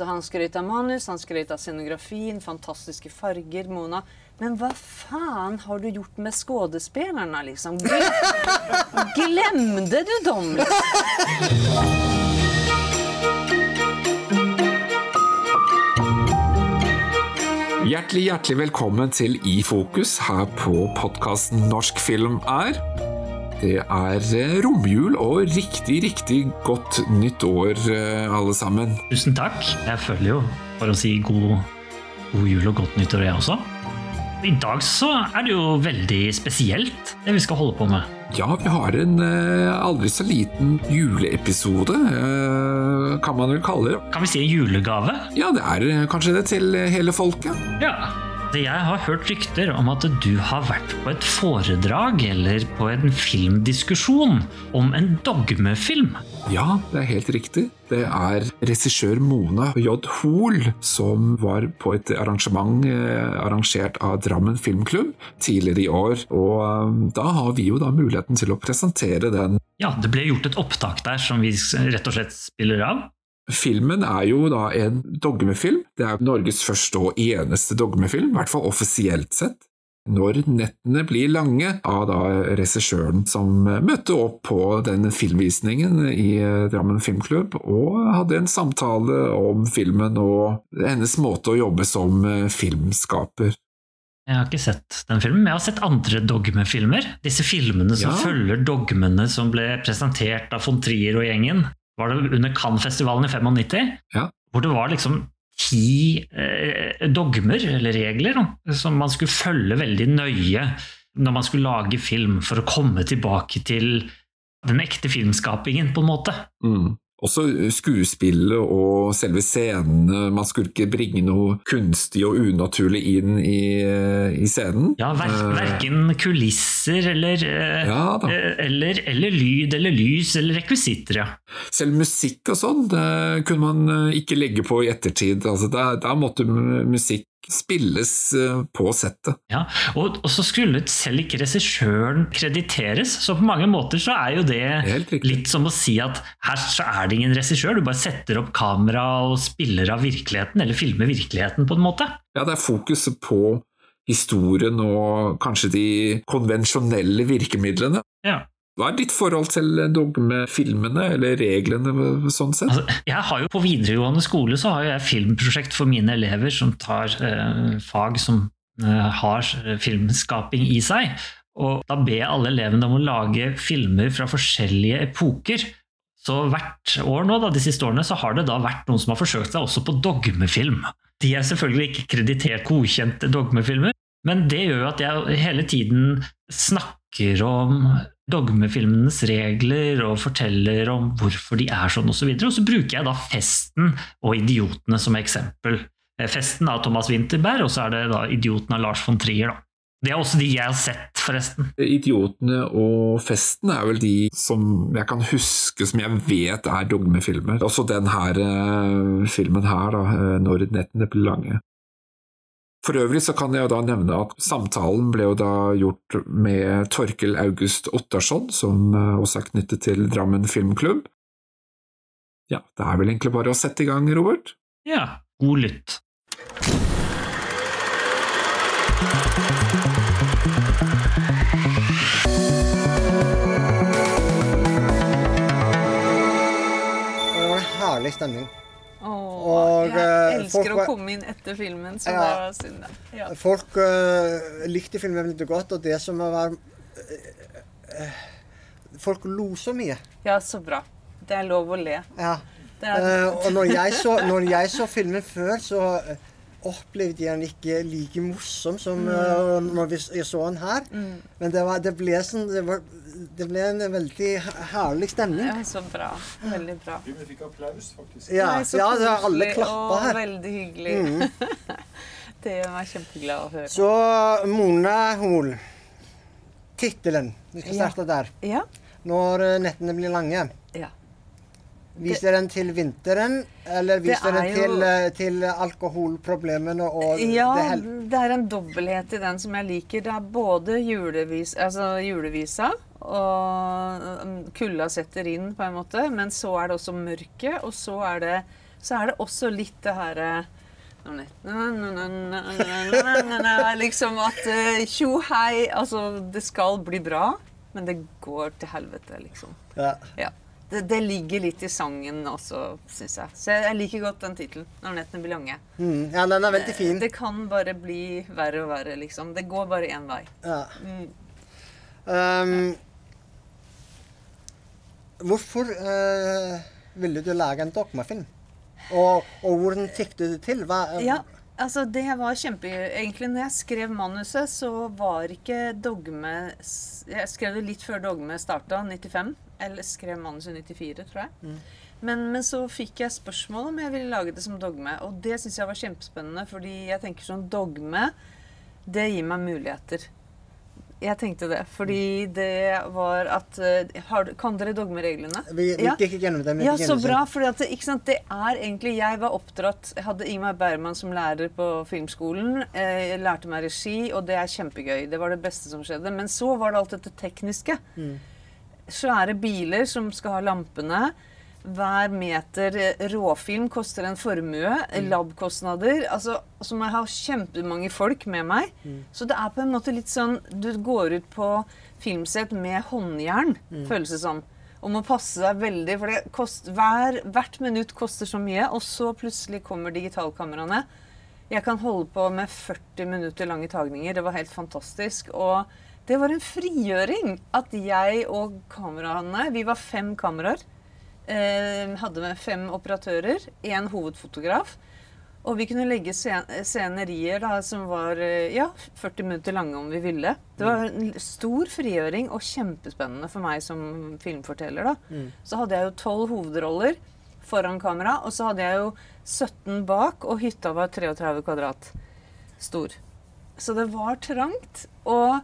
Så han skrøt av manus, han skrøt av scenografien, fantastiske farger, Mona. Men hva faen har du gjort med skuespillerne, liksom? Glem- Glemte du dem, liksom? Hjertelig, hjertelig velkommen til I fokus her på podkasten Norsk film er. Det er eh, romjul og riktig, riktig godt nytt år, eh, alle sammen. Tusen takk. Jeg føler jo for å si god, god jul og godt nyttår, jeg også. I dag så er det jo veldig spesielt, det vi skal holde på med. Ja, vi har en eh, aldri så liten juleepisode, eh, kan man vel kalle det. Kan vi si en julegave? Ja, det er eh, kanskje det til hele folket. Ja. Jeg har hørt rykter om at du har vært på et foredrag eller på en filmdiskusjon om en dogmefilm. Ja, det er helt riktig. Det er regissør Mona J. Hoel som var på et arrangement eh, arrangert av Drammen Filmklubb tidligere i år. Og eh, da har vi jo da muligheten til å presentere den. Ja, det ble gjort et opptak der som vi rett og slett spiller av. Filmen er jo da en dogmefilm. Det er Norges første og eneste dogmefilm, i hvert fall offisielt sett. Når nettene blir lange, av da regissøren som møtte opp på den filmvisningen i Drammen Filmklubb og hadde en samtale om filmen og hennes måte å jobbe som filmskaper. Jeg har ikke sett den filmen, men jeg har sett andre dogmefilmer. Disse filmene som Ja. følger dogmene som ble presentert av von Trier og gjengen. Var det under Cannes-festivalen i 95? Ja. Hvor det var liksom ti eh, dogmer, eller regler, da, som man skulle følge veldig nøye når man skulle lage film, for å komme tilbake til den ekte filmskapingen, på en måte. Mm. Også skuespillet og selve scenene. Man skulle ikke bringe noe kunstig og unaturlig inn i, i scenen. Ja, ver Eh, Verken kulisser eller, eh, Ja eh, eller, eller lyd eller lys eller rekvisitter, ja. Selv musikk og sånn kunne man eh, ikke legge på i ettertid. Altså, der, der måtte musikk spilles eh, på settet. Ja, og, og så skulle selv ikke regissøren krediteres, så på mange måter så er jo det litt som å si at her så er det ingen regissør, du bare setter opp kamera og spiller av virkeligheten, eller filmer virkeligheten på en måte. Ja, det er fokuset på historien og kanskje de konvensjonelle virkemidlene. Ja. Hva er ditt forhold til dogmefilmene, eller reglene sånn sett? Altså, jeg har jo På videregående skole så har jeg filmprosjekt for mine elever som tar eh, fag som eh, har filmskaping i seg. Og da ber jeg alle elevene om å lage filmer fra forskjellige epoker. Så hvert år nå, da, de siste årene, så har det da vært noen som har forsøkt seg også på dogmefilm. De er selvfølgelig ikke kreditert godkjente dogmefilmer, men det gjør jo at jeg hele tiden snakker om dogmefilmenes regler og forteller om hvorfor de er sånn osv. Og, så og så bruker jeg da Festen og Idiotene som eksempel. Eh, Festen av Thomas Winterberg, og så er det da Idioten av Lars von Trier. da. Det er også de jeg har sett, forresten. Idiotene og Festen er vel de som jeg kan huske som jeg vet er dogmefilmer. Også den her eh, filmen her, da, eh, Når nettene blir lange. For øvrig så kan jeg da nevne at samtalen ble jo da gjort med Torkel August Ottarsson, som eh, også er knyttet til Drammen Filmklubb. Ja, det er vel egentlig bare å sette i gang, Robert? Ja, god lytt. Herlig stemning. Åh, Og, jeg eh, elsker folk å komme inn etter filmen, så Ja. det var synd. da. Ja. Folk uh, likte filmen veldig godt, og det som var uh, uh, Folk lo så mye. ja, så bra. Det er lov å le. Ja. Er, og når jeg, så, når jeg så filmen før, så opplevde jeg den ikke like morsom som mm. når vi, jeg så den her. Men det, var, det, ble sånn, det, var, det ble en veldig herlig stemning. ja, så bra. Veldig bra. Vi fikk applaus, faktisk. Ja, Nei, så ja det var alle klappa her. veldig hyggelig. det gjør meg kjempeglad å høre. Så Mona Hoel, tittelen. Vi skal Ja. starte der. Ja. Når eh, nettene blir lange. ja. Viser den til vinteren, eller vis den til, eh, til alkoholproblemene og Ja, det hel... det er en dobbelthet i den som jeg liker. Det er både julevis, altså julevisa og um, kulda setter inn, på en måte, men så er det også mørket, og så er det så er det også litt det herre Liksom at eh, tjo hei, altså det skal bli bra, men det går til helvete, liksom. Ja. Ja. Det, det ligger litt i sangen også, syns jeg. Så jeg, liker godt den tittelen. 'Når nettene blir lange'. Mm, ja, den er veldig fin. Det kan bare bli verre og verre, liksom. Det går bare én vei. Ja. Mm. Um, hvorfor uh, ville du lage en dogmafilm? Og, og hvordan fikk du det til? Hva, Ja, altså det var kjempe... Egentlig når jeg skrev manuset, så var ikke dogme Jeg skrev det litt før dogme starta, 95. Eller skrev manuset 94, tror jeg. Men, men så fikk jeg spørsmål om jeg ville lage det som dogme. Og det syns jeg var kjempespennende, fordi jeg tenker sånn dogme, det gir meg muligheter. Jeg tenkte det, fordi det var at eh, har, Kan dere dogmereglene? Vi, vi Ja. gikk gjennom dem. Ja, så bra. For det, det er egentlig Jeg var oppdratt Jeg hadde Ingmar Bergman som lærer på filmskolen. Eh, Jeg lærte meg regi, og det er kjempegøy. Det var det beste som skjedde. Men så var det alt dette tekniske. Svære biler som skal ha lampene. Hver meter eh, råfilm koster en formue. Labkostnader. Altså, så må jeg ha kjempemange folk med meg. Så det er på en måte litt sånn Du går ut på filmsett med håndjern, føles det som. Og må passe deg veldig, for det kost, hver, hvert minutt koster så mye. Og så plutselig kommer digitalkameraene. Jeg kan holde på med 40 minutter lange tagninger. Det var helt fantastisk. Og det var en frigjøring at jeg og kameraene Vi var fem kameraer. Eh, hadde med fem operatører, én hovedfotograf. Og vi kunne legge scenerier da, som var eh, ja, 40 minutter lange om vi ville. Det var en stor frigjøring og kjempespennende for meg som filmforteller. da. Så hadde jeg jo tolv hovedroller foran kamera, og så hadde jeg jo 17 bak, og hytta var 33 kvadrat stor. Så det var trangt. Og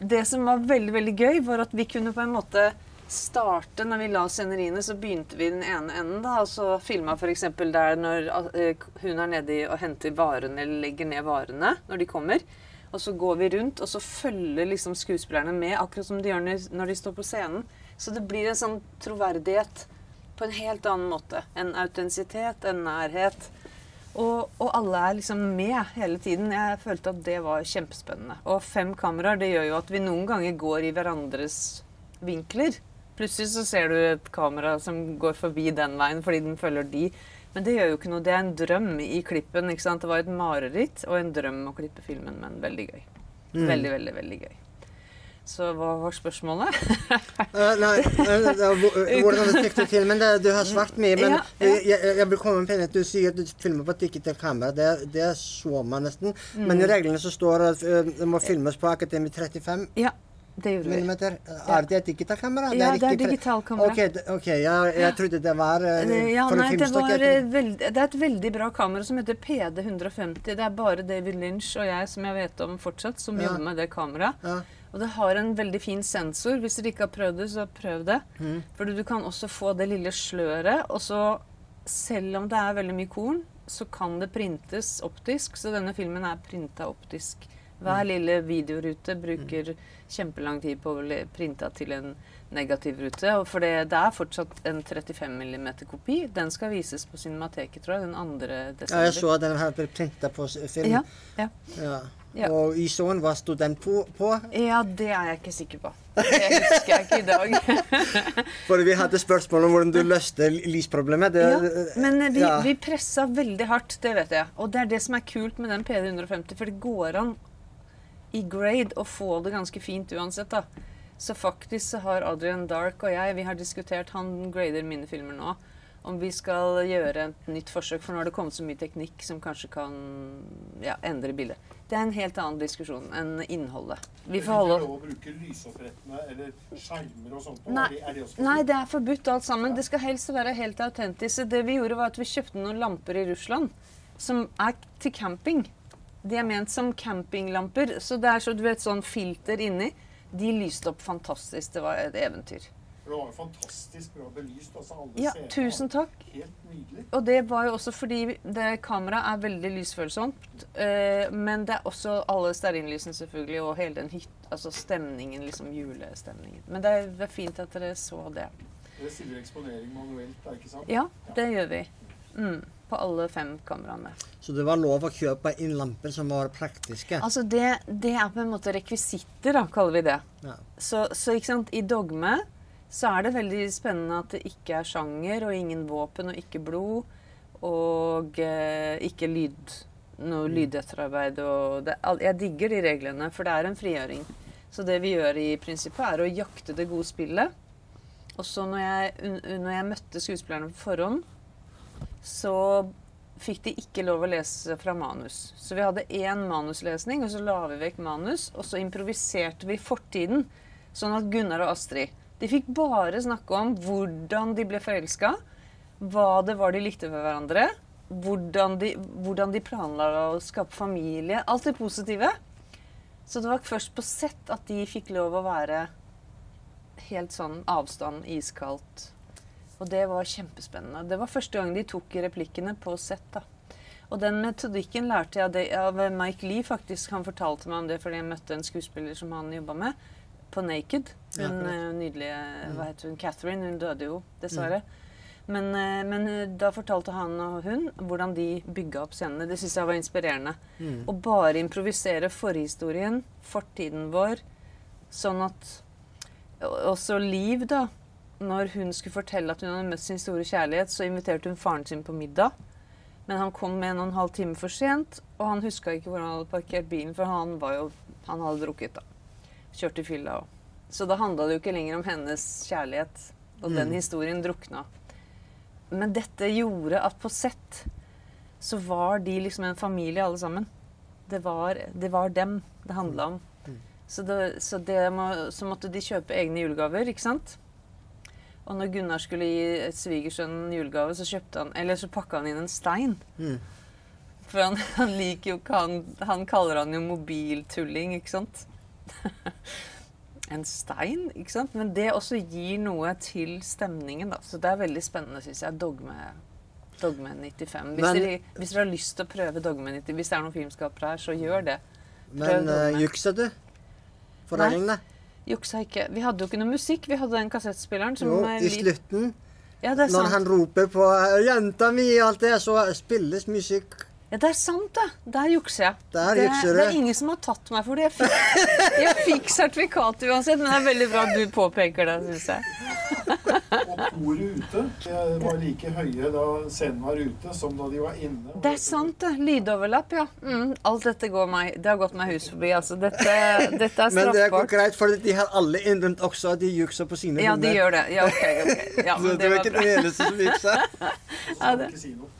det som var veldig, veldig gøy, var at vi kunne på en måte starte Når vi la sceneriene, så begynte vi i den ene enden. da, og så filma f.eks. der når eh, hun er nedi og henter varene, eller legger ned varene når de kommer. Og så går vi rundt, og så følger liksom skuespillerne med, akkurat som de gjør når- de står på scenen. Så det blir en sånn troverdighet på en helt annen måte. En autentisitet, en nærhet. Og, og alle er liksom med hele tiden. Jeg følte at det var kjempespennende. Og fem kameraer, det gjør jo at vi noen ganger går i hverandres vinkler. Plutselig så ser du et kamera som går forbi den veien fordi den følger de. Men det gjør jo ikke noe. Det er en drøm i klippen. ikke sant? Det var et mareritt og en drøm å klippe filmen, men veldig gøy. Veldig, veldig, veldig gøy. Så hva var spørsmålet? uh, nei, eh, hvordan du fikk det til. Men det, du har svart mye. Men Ja, ja. Jeg, jeg, vil komme med at du sier at du filmer på et digitalt kamera. Det, det så man nesten. Men Mm. i reglene så står det at eh, det må filmes på Akademi 35 Ja, det gjorde vi. millimeter. Er det et digitalt kamera? Ja, det er digitalkamera. Ok, ok, jeg, jeg trodde det var Eh, Ja, nei, det, var, eh, veld, det er et veldig bra kamera som heter PD150. Det er bare David Lynch og jeg som jeg vet om fortsatt, som Ja. jobber med det kameraet. Ja. Og det har en veldig fin sensor. Hvis dere ikke har prøvd det, så prøv det. Mm. For du kan også få det lille sløret. Og så, selv om det er veldig mye korn, så kan det printes optisk. Så denne filmen er printa optisk. Hver Mm. lille videorute bruker kjempelang tid på å bli printa til en negativ rute. Og for det, det er fortsatt en 35 mm-kopi. Den skal vises på Cinemateket, tror jeg, den 2. Ja, desember. jeg så at den ble blitt printa på film. Ja, ja. Ja. Ja. Og i sånn, hva sto den på? på? ja, det er jeg ikke sikker på. Det husker jeg ikke i dag. For vi hadde spørsmål om hvordan du løste lysproblemet. Det, Ja, men vi, ja. vi pressa veldig hardt, det vet jeg. Og det er det som er kult med den PD150, for det går an i grade og få det ganske fint uansett, da. Så faktisk så har Adrian Dark og jeg, vi har diskutert, han grader mine filmer nå, om vi skal gjøre et nytt forsøk, for nå har det kommet så mye teknikk som kanskje kan ja, endre bildet. Det er en helt annen diskusjon enn innholdet. Vi får holde Er det lov å bruke lysopprettene eller skjermer og sånt? Nei, Er det, også nei, det er forbudt alt sammen. Det skal helst være helt autentisk. Det vi gjorde, var at vi kjøpte noen lamper i Russland som er til camping. De er ment som campinglamper. Så det er så, du vet, sånn filter inni. De lyste opp fantastisk. Det var et eventyr. Det var jo fantastisk bra belyst. Altså alle Ja, scener. tusen takk. Helt nydelig. Og det var jo også fordi det kameraet er veldig lysfølsomt. eh, men det er også alle stearinlysene selvfølgelig, og hele den hyt, altså stemningen, liksom julestemningen. Men det er, det er fint at dere så det. Dere stiller eksponering manuelt, da, ikke sant? Ja, det gjør vi. Mm, på alle fem kameraene. Så det var lov å kjøpe inn lamper som var praktiske? Altså det, det er på en måte rekvisitter, da, kaller vi det. Ja. Så, så ikke sant, i Dogme så er det veldig spennende at det ikke er sjanger, og ingen våpen og ikke blod. Og eh, ikke lyd, noe lydetterarbeid. Og det, jeg digger de reglene, for det er en frigjøring. Så det vi gjør i prinsippet, er å jakte det gode spillet. Og så når jeg, når jeg møtte skuespillerne på forhånd, så fikk de ikke lov å lese fra manus. Så vi hadde én manuslesning, og så la vi vekk manus, og så improviserte vi fortiden. Sånn at Gunnar og Astrid De fikk bare snakke om hvordan de ble forelska, hva det var de likte ved hverandre, hvordan de, hvordan de planla å skape familie. Alt det positive. Så det var først på sett at de fikk lov å være helt sånn avstand, iskaldt. Og det var kjempespennende. Det var første gang de tok replikkene på sett. da. Og den metodikken lærte jeg av Mike Lee, faktisk. Han fortalte meg om det fordi jeg møtte en skuespiller som han jobba med, på Naked. Ja, Hun akkurat. eh, nydelige Hva heter hun? Catherine. Hun døde jo, dessverre. Men, eh, men eh, da fortalte han og hun hvordan de bygga opp scenene. Det syns jeg var inspirerende. Mm. Å bare improvisere forhistorien, fortiden vår, sånn at Også Liv, da. Når hun skulle fortelle at hun hadde møtt sin store kjærlighet, så inviterte hun faren sin på middag. Men han kom med en og en halv time for sent, og han huska ikke hvor han hadde parkert bilen, for han, var jo, han hadde drukket, da. Kjørt i fylla òg. Så da handla det jo ikke lenger om hennes kjærlighet, og den historien drukna. Men dette gjorde at på sett så var de liksom en familie alle sammen. Det var, det var dem det handla om. Så, det, så, det må, så måtte de kjøpe egne julegaver, ikke sant? Og når Gunnar skulle gi svigersønnen julegave, så han Eller så pakka han inn en stein. Mm. For han, han liker jo ikke han Han kaller han jo mobiltulling, ikke sant? en stein, ikke sant? Men det også gir noe til stemningen, da. Så det er veldig spennende, syns jeg. Dogme, Dogme 95. Hvis, Men- dere, hvis dere har lyst til å prøve Dogme 90, hvis det er noen filmskapere her, så gjør det. Men Prøv uh, Dogme. juksa du? Foreldrene? Juksa ikke. Vi hadde jo ikke noe musikk. Vi hadde den kassettspilleren som Jo, i slutten, Ja, det er når sant. han roper på eh, 'jenta mi' og alt det, så spilles musikk. Ja, det er sant, det. Der jukser jeg. Der det, jukser det er ingen som har tatt meg for det. Jeg fikk, jeg fikk sertifikat uansett, men det er veldig bra at du påpeker det, syns jeg. Og koret ute de var like høye da scenen var ute, som da de var inne. Det er sant, det. Lydoverlapp, ja. Mm, alt dette går meg Det har gått meg hus forbi, altså. Dette, dette er Men det går straffbart. greit, for de har alle innrømt også at de jukser på sine Ja, de gjør det. Ja, OK. ok. Ja, det er var ikke den eneste som jukser. ja, skal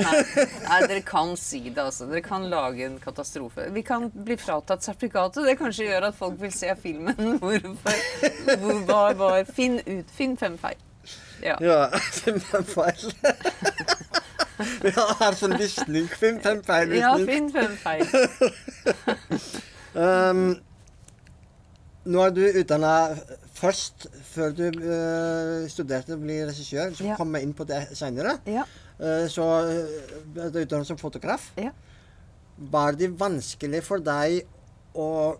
nei, dere kan si det, altså. Dere kan lage en katastrofe. Vi kan bli fratatt sertifikatet. Det kanskje gjør at folk vil se filmen. Hvorfor? Hvor var, var Finn ut. Finn fem feil. Ja. Ja, finn fem feil. Vi har her sånn visning. Finn fem feil ja, finn fem feil. Um, nå er du utdanna først, før du uh, studerte å bli regissør. Så Ja. kom jeg inn på det seinere. Ja. så uh, ble du utdannet som fotograf. Ja. Var det vanskelig for deg å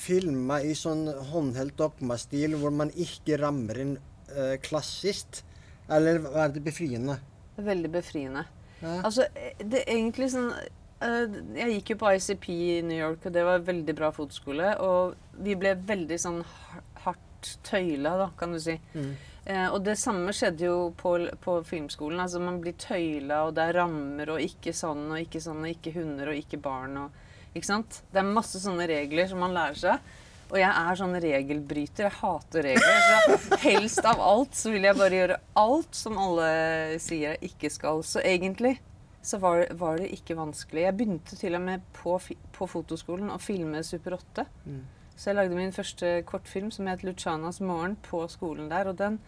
filme i sånn håndholdt dogmastil hvor man ikke rammer inn uh, klassisk? Eller var det befriende? Veldig befriende. Ja. Altså, det er egentlig sånn eh, Jeg gikk jo på ICP i New York, og det var en veldig bra fotoskole. Og vi ble veldig sånn hardt tøyla, da, kan du si. Mm. Eh, og det samme skjedde jo på, på filmskolen. Altså Man blir tøyla, og det er rammer, og ikke sånn og ikke sånn, og ikke hunder og ikke barn. Og, ikke sant? Det er masse sånne regler som man lærer seg. Og jeg er sånn regelbryter. Jeg hater regler. Så helst av alt så vil jeg bare gjøre alt som alle sier jeg ikke skal. Så egentlig så var, var det ikke vanskelig. Jeg begynte til og med på, på fotoskolen å filme Super 8. Mm. Så jeg lagde min første kortfilm som het 'Lucianas morgen' på skolen der. Og den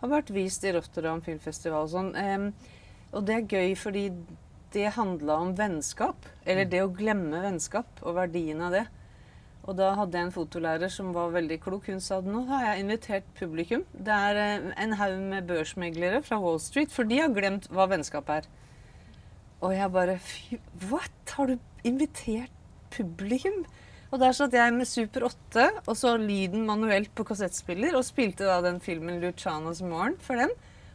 har vært vist i Rotterdam filmfestival og sånn. Um, og det er gøy fordi det handla om vennskap. Eller det å glemme vennskap og verdien av det. Og da hadde jeg en fotolærer som var veldig klok. Hun sa at nå har jeg invitert publikum. Det er eh, en haug med børsmeglere fra Wall Street, for de har glemt hva vennskap er. Og jeg bare Fy, what? Har du invitert publikum? Og der satt jeg med Super 8 og så lyden manuelt på kassettspiller og spilte da den filmen 'Lucianas morgen' for dem.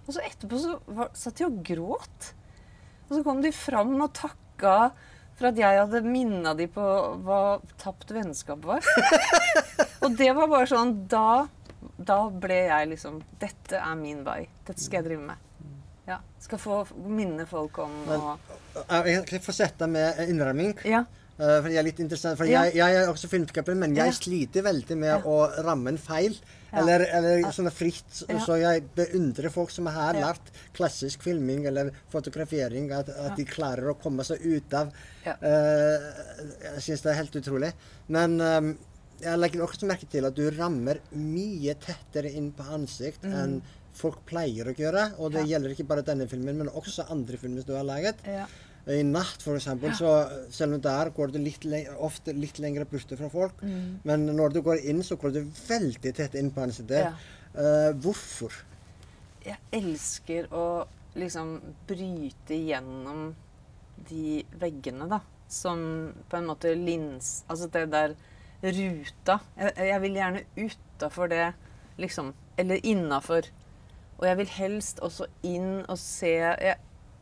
Og så etterpå så var, satt de og gråt. Og så kom de fram og takka for at jeg hadde minna de på hva tapt vennskap var. og det var bare sånn Da, da ble jeg liksom Dette er min vei. Dette skal jeg drive med. Ja. Skal få minne folk om og Eh, Jeg kan få sette med innramming. Ja. Eh, For jeg er litt interessant, for Ja. jeg, jeg er også filmskaper, men jeg Ja. sliter veldig med Ja. å ramme en feil. Eller, eller sånn fritt. Så jeg beundrer folk som har lært klassisk filming eller fotografering, at, at de klarer å komme seg ut av eh, Jeg syns det er helt utrolig. Men um, jeg legger også merke til at du rammer mye tettere inn på ansikt enn folk pleier å gjøre. Og det Mm. Gjelder ikke bare denne filmen, men også andre filmer du har laget. Ja. I natt, for eksempel, så selv om der går du litt ofte litt lenger borte fra folk, Mm. men når du går inn, så går du veldig tett inn på ansiktet. Ja. Uh, hvorfor? Jeg elsker å liksom bryte gjennom de veggene, da. Som på en måte lins... Altså det der ruta. Jeg, jeg vil gjerne utafor det, liksom. Eller innafor. Og jeg vil helst også inn og se jeg,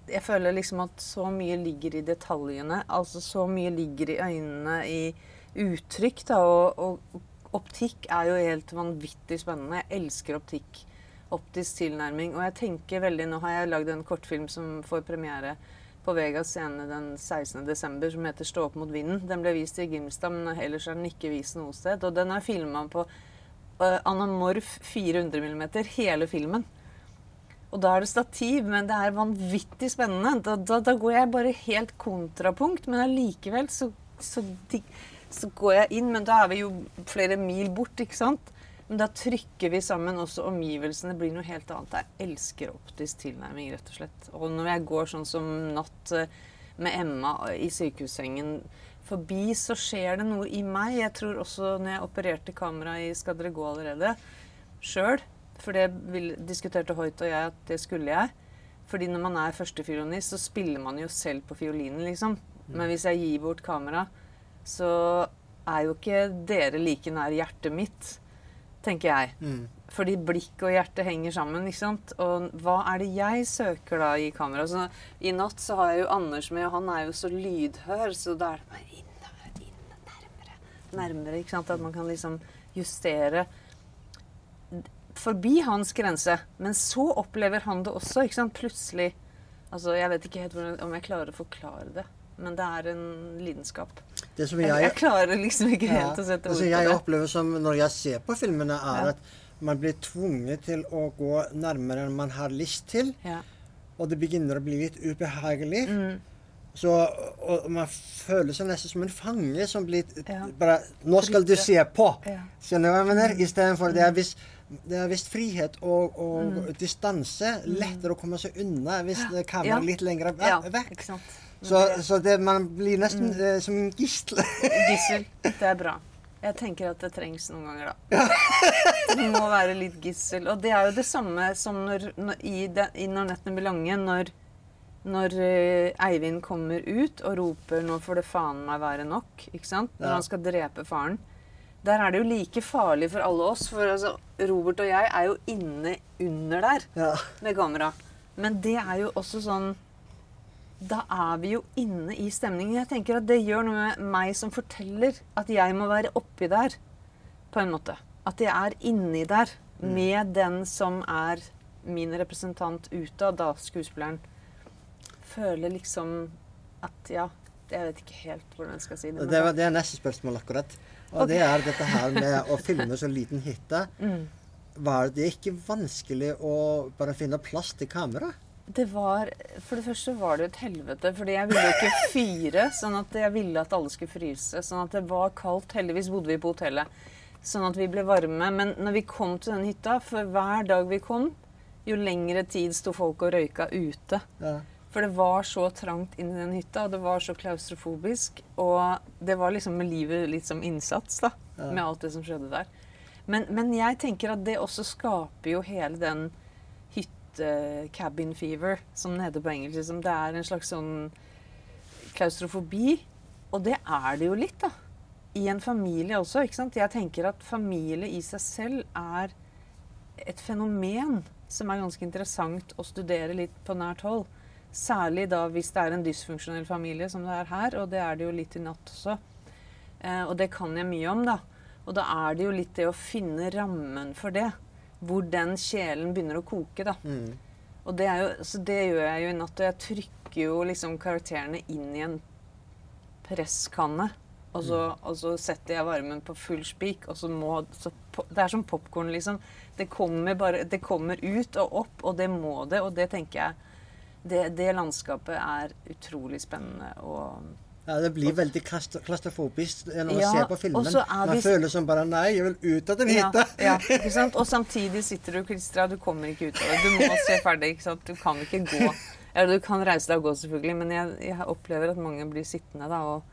jeg føler liksom at så mye ligger i detaljene. Altså så mye ligger i øynene, i uttrykk, da. Og, og optikk er jo helt vanvittig spennende. Jeg elsker optikk. Optisk tilnærming. Og jeg tenker veldig Nå har jeg lagd en kortfilm som får premiere på Vegas scene den 16.12. som heter 'Stå opp mot vinden'. Den ble vist i Grimstad, men ellers er den ikke vist noe sted. Og den er filma på uh, anamorf 400 mm, hele filmen. Og da er det stativ, men det er vanvittig spennende. Da, da, da går jeg bare helt kontrapunkt, men allikevel så, så, så går jeg inn. Men da er vi jo flere mil bort, ikke sant? Men da trykker vi sammen også omgivelsene. blir noe helt annet. Jeg elsker optisk tilnærming, rett og slett. Og når jeg går sånn som natt eh, med Emma i sykehussengen forbi, så skjer det noe i meg. Jeg tror også når jeg opererte kamera i Skal dere gå allerede, sjøl For det diskuterte Hoit og jeg at det skulle jeg. Fordi når man er førstefiolinist, så spiller man jo selv på fiolinen, liksom. Men hvis jeg gir bort kamera, så er jo ikke dere like nær hjertet mitt, tenker jeg. Mm. Fordi blikk og hjerte henger sammen. ikke sant? Og hva er det jeg søker da i kamera? Så I natt så har jeg jo Anders med, og han er jo så lydhør, så da er det bare inn, inn, nærmere, nærmere. ikke sant? At man kan liksom justere forbi hans grense. Men så opplever han det også. ikke sant? Plutselig Altså, Jeg vet ikke helt om jeg klarer å forklare det, men det er en lidenskap. Det som Jeg, jeg, klarer liksom ikke Ja, helt å sette ord på det. jeg opplever som når jeg ser på filmene, er Ja. at man blir tvunget til å gå nærmere enn man har lyst til. Ja. Og det begynner å bli litt ubehagelig. Mm. Så, og man føler seg nesten som en fange som blir bare Nå skal du se på! Skjønner du hva jeg mener? Istedenfor det visst det er visst frihet og, og distanse. Lettere å komme seg unna hvis kameraet Mm. Er litt lenger ja, vekk. Så, så det, man blir nesten Mm. eh, som en. Gissel. Det er bra. Jeg tenker at det trengs noen ganger, da. Det må være litt gissel. Og det er jo det samme som når, når, i, de, i Når nettene blir lange, når, når eh, Eivind kommer ut og roper 'nå får det faen meg være nok', ikke sant? Når Ja. han skal drepe faren. Der er det jo like farlig for alle oss. For altså, Robert og jeg er jo inne under der Ja. med kamera. Men det er jo også sånn Da er vi jo inne i stemningen. Jeg tenker at det gjør noe med meg som forteller at jeg må være oppi der, på en måte. At jeg er inni der med den som er min representant utad, da skuespilleren. Føler liksom at ja Jeg vet ikke helt hvordan jeg skal si det. Det, var, det er neste spørsmål, akkurat. Og det er dette her med å filme så liten hytte. Mm. Var det ikke vanskelig å bare finne plass til kamera? Det var, For det første var det et helvete, fordi jeg ville ikke fyre. Sånn at jeg ville at alle skulle fryse. Sånn at det var kaldt. Heldigvis bodde vi på hotellet. Sånn at vi ble varme. Men når vi kom til den hytta, for hver dag vi kom, jo lengre tid sto folk og røyka ute. Ja. For det var så trangt inni den hytta, og det var så klaustrofobisk. Og det var liksom med livet litt som innsats, da. Ja. Med alt det som skjedde der. Men, men jeg tenker at det også skaper jo hele den hytte-cabin fever, som den heter på engelsk. Liksom. Det er en slags sånn klaustrofobi. Og det er det jo litt, da. I en familie også. ikke sant? Jeg tenker at familie i seg selv er et fenomen som er ganske interessant å studere litt på nært hold. Særlig da hvis det er en dysfunksjonell familie, som det er her, og det er det jo litt i natt også. Eh, og det kan jeg mye om, da. Og da er det jo litt det å finne rammen for det. Hvor den kjelen begynner å koke, da. Mm. Og det, er jo, så det gjør jeg jo i natt. Og jeg trykker jo liksom karakterene inn i en presskanne. Og så, og så setter jeg varmen på full spik, og så må så Det er som popkorn, liksom. Det kommer, bare, det kommer ut og opp, og det må det. Og det tenker jeg Det, det landskapet er utrolig spennende. Og Ja, det blir veldig klastrofobisk klaustrofobisk når man ser på filmen. og så Man vi- føler som bare Nei, jeg vil ut av den ja, hytta! ja, ikke sant? Og samtidig sitter du klistra, du kommer ikke ut av det. Du må se ferdig. ikke sant? Du kan ikke gå. Eller du kan reise deg og gå, selvfølgelig, men jeg, jeg opplever at mange blir sittende da. Og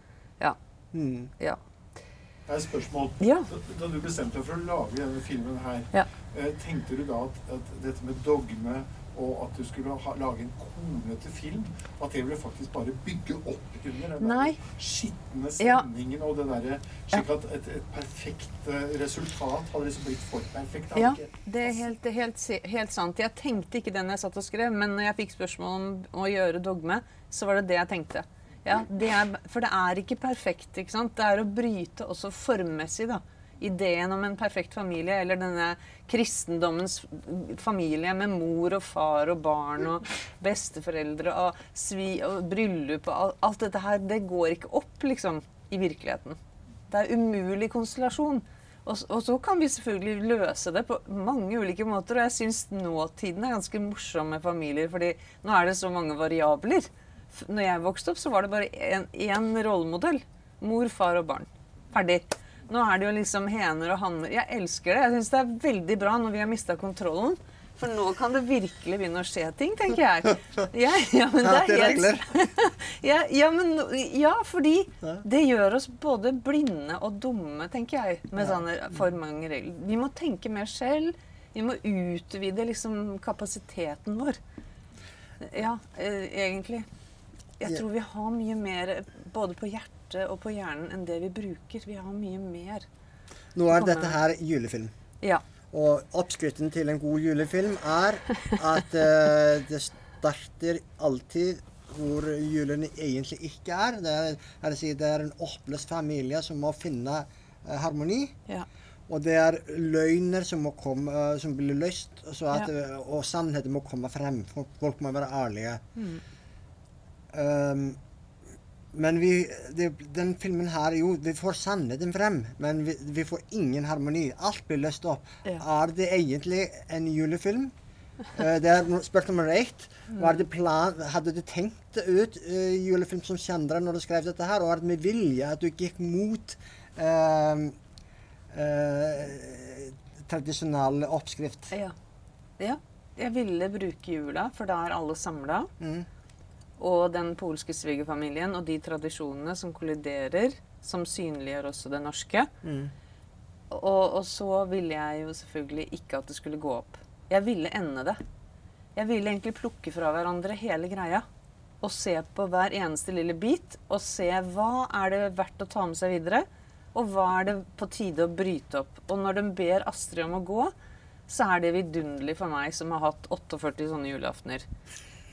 ja. Mm. ja. Det er et spørsmål. Ja. Da, du bestemte deg for å lage denne filmen her, Ja. eh, tenkte du da at, at dette med dogme og at du skulle ha, lage en kornete film, at det ville faktisk bare bygge opp under den Nei. der skitne Ja. stemningen og det derre Slik at et, et perfekt eh, resultat hadde liksom blitt for perfekt. Ja, det er helt, helt, helt sant. Jeg tenkte ikke den jeg satt og skrev, men når jeg fikk spørsmål om å gjøre dogme, så var det det jeg tenkte. Ja, det er, for det er ikke perfekt, ikke sant? Det er å bryte også formmessig, da. Ideen om en perfekt familie, eller denne kristendommens familie med mor og far og barn og besteforeldre og, svi, og bryllup og alt, dette her, det går ikke opp, liksom, i virkeligheten. Det er umulig konstellasjon. Og, og så kan vi selvfølgelig løse det på mange ulike måter. Og jeg syns nåtiden er ganske morsom med familier, fordi nå er det så mange variabler. Når jeg vokste opp, så var det bare én rollemodell. Mor, far og barn. Ferdig. Nå er det jo liksom hener og hanner. Jeg elsker det. Jeg syns det er veldig bra når vi har mista kontrollen. For nå kan det virkelig begynne å skje ting, tenker jeg. Ja, ja, men det er helt ja, ja, men, ja, fordi det gjør oss både blinde og dumme, tenker jeg, med sånne for mange regler. Vi må tenke mer selv. Vi må utvide liksom kapasiteten vår. Ja, eh, egentlig. Jeg tror vi har mye mer både på hjertet og på hjernen enn det vi bruker. Vi har mye mer. Nå er dette her julefilm. Ja. Og oppskriften til en god julefilm er at uh, det starter alltid hvor julen egentlig ikke er. Det er, er, si, det er en oppløst familie som må finne uh, harmoni. ja. Og det er løgner som må komme, uh, som blir løst, så at, Ja. og sannheten må komme frem. Folk- Folk må være ærlige. Mm. Um, men vi, det, den filmen her, jo, vi får sannheten frem, men vi, vi får ingen harmoni. Alt blir løst opp. Ja. Er det egentlig en julefilm? Uh, det er spørsmål nummer ett. Var det plan, hadde du tenkt det ut uh, julefilm som kjendere når du skrev dette her, og er det med vilje at du gikk mot uh, eh, tradisjonell oppskrift? ja. Ja. Jeg ville bruke jula, for da er alle samla. Mm. Og den polske svigerfamilien og de tradisjonene som kolliderer, som synliggjør også det norske. Mm. Og, og så ville jeg jo selvfølgelig ikke at det skulle gå opp. Jeg ville ende det. Jeg ville egentlig plukke fra hverandre hele greia. Og se på hver eneste lille bit, og se hva er det verdt å ta med seg videre. Og hva er det på tide å bryte opp. Og når de ber Astrid om å gå, så er det vidunderlig for meg som har hatt 48 sånne julaftener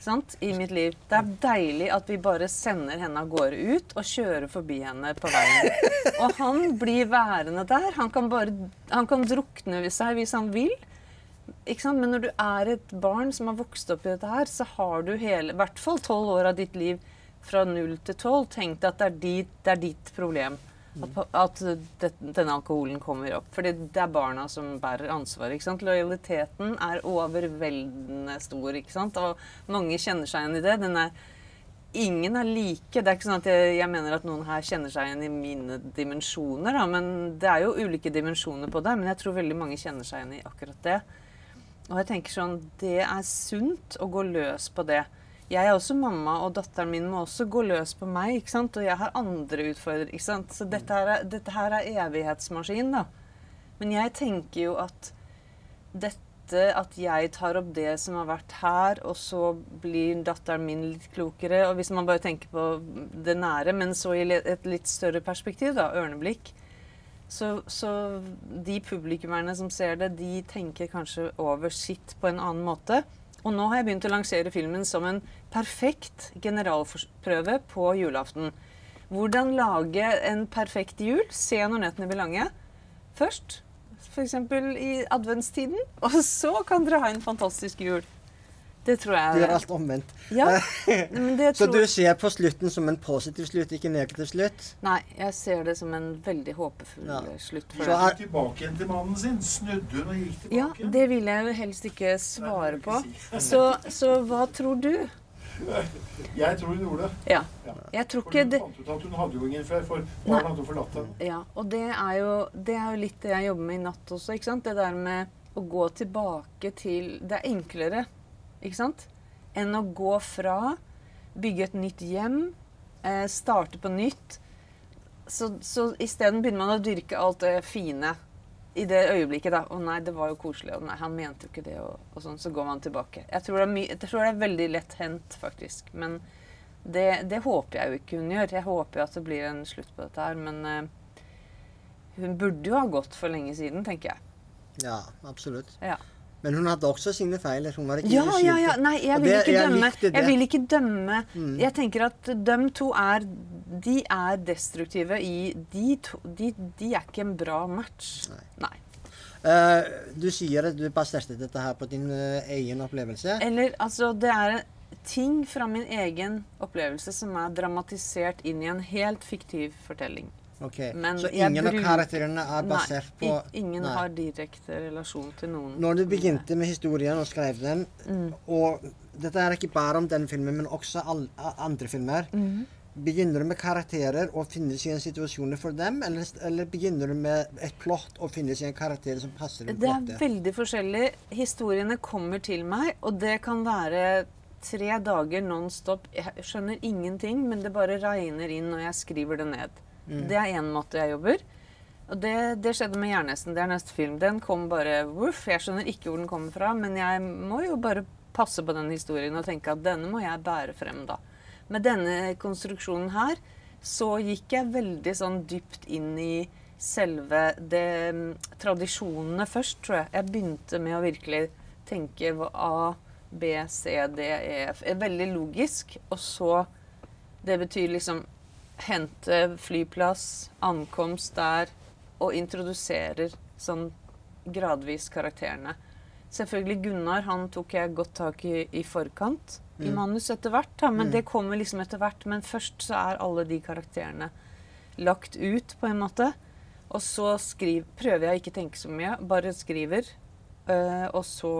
sant, i mitt liv. Det er deilig at vi bare sender henne av gårde ut og kjører forbi henne på veien. Og han blir værende der. Han kan, bare, han kan drukne seg hvis han vil. Men når du er et barn som har vokst opp i dette her, så har du hele, i hvert fall tolv år av ditt liv fra null til tolv tenkt at det er, dit, det er ditt problem. At, at det, denne alkoholen kommer opp. Fordi det er barna som bærer ansvaret. ikke sant? Lojaliteten er overveldende stor. ikke sant? Og mange kjenner seg igjen i det. Den er, ingen er like. Det er ikke sånn at jeg, jeg mener at noen her kjenner seg igjen i mine dimensjoner. Da, men Det er jo ulike dimensjoner på det. Men jeg tror veldig mange kjenner seg igjen i akkurat det. Og jeg tenker sånn, Det er sunt å gå løs på det. Jeg er også mamma, og datteren min må også gå løs på meg. ikke sant? Og jeg har andre utfordringer. ikke sant? Så dette her er, dette her er evighetsmaskin, da. Men jeg tenker jo at dette at jeg tar opp det som har vært her, og så blir datteren min litt klokere Og hvis man bare tenker på det nære, men så i et litt større perspektiv, da, ørneblikk Så, så de publikummerne som ser det, de tenker kanskje over sitt på en annen måte. Og nå har jeg begynt å lansere filmen som en perfekt generalprøve på julaften. Hvordan lage en perfekt jul? Se når nettene blir lange. Først, f.eks. i adventstiden. Og så kan dere ha en fantastisk jul. Det tror Du jeg gjør alt omvendt. Ja, men det Så du ser på slutten som en positiv slutt, ikke en negativ slutt? Nei, jeg ser det som en veldig håpefull Ja. slutt. For så er- tilbake igjen til mannen sin. Snudde hun og gikk tilbake Ja, det vil jeg jo helst ikke svare på. Så, så hva tror du? Jeg tror hun gjorde det. Ja. Jeg tror ikke hun det fant ut at hun hadde jo ingen før, for barn hadde forlatt henne. Ja, og det er, jo, det er jo litt det jeg jobber med i natt også. ikke sant? Det der med å gå tilbake til Det er enklere, ikke sant? Enn å gå fra, bygge et nytt hjem, eh, starte på nytt. Så, så isteden begynner man å dyrke alt det fine i det øyeblikket. da. 'Å nei, det var jo koselig.' Og nei, han mente jo ikke det. Og, og sånn, så går man tilbake. Jeg tror det er, jeg tror det er veldig lett hendt, faktisk. Men det, det håper jeg jo ikke hun gjør. Jeg håper jo at det blir en slutt på dette her. Men eh, hun burde jo ha gått for lenge siden, tenker jeg. Ja, absolutt. Ja. Men hun hadde også sine feiler. Hun var ikke Ja, ja, ja. Nei, jeg vil det- ikke jeg dømme. Jeg vil ikke dømme. Mm. Jeg tenker at de to er De er destruktive i De, to, de, de er ikke en bra match. Nei. Eh, du sier at du baserte dette her på din uh, egen opplevelse. Eller altså, det er ting fra min egen opplevelse som er dramatisert inn i en helt fiktiv fortelling. Ok, Men Så ingen av karakterene er Nei, basert på i- ingen Nei. har direkte relasjon til noen. Når du begynte med historien og skrev den, Mm. og dette er ikke bare om den filmen, men også all, andre filmer Mm. Begynner du med karakterer og finnes i en situasjon for dem, eller, eller begynner du med et plott og finnes i en karakter som passer Det er veldig forskjellig. Historiene kommer til meg, og det kan være tre dager non stop. Jeg skjønner ingenting, men det bare regner inn når jeg skriver det ned. Det er én måte jeg jobber. Og det, det skjedde med 'Jernhesten'. Det er neste film. Den kom bare voff. Jeg skjønner ikke hvor den kommer fra, men jeg må jo bare passe på den historien og tenke at denne må jeg bære frem, da. Med denne konstruksjonen her så gikk jeg veldig sånn dypt inn i selve det mm, Tradisjonene først, tror jeg. Jeg begynte med å virkelig tenke A, B, C, D, E, F Veldig logisk. Og så Det betyr liksom hente flyplass, ankomst der, og introduserer sånn gradvis karakterene. Selvfølgelig Gunnar han tok jeg godt tak i i forkant i manus etter hvert. Da, men det kommer liksom etter hvert. Men først så er alle de karakterene lagt ut på en måte. Og så skriv, prøver jeg å ikke tenke så mye, bare skriver. Eh, og så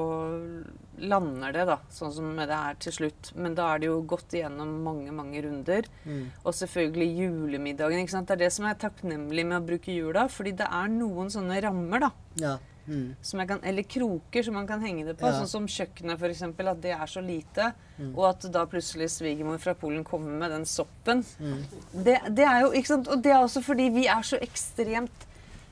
lander det, da, sånn som det er til slutt. Men da er det jo gått igjennom mange, mange runder. Mm. Og selvfølgelig julemiddagen. ikke sant? Det er det som er takknemlig med å bruke jula. Fordi det er noen sånne rammer, da. Ja. Mm. Kan, eller kroker som man kan henge det på. Ja. Sånn som kjøkkenet, f.eks. At det er så lite. Mm. Og at da plutselig svigermor fra Polen kommer med den soppen. Mm. Det, det er jo, ikke sant? Og det er også fordi vi er så ekstremt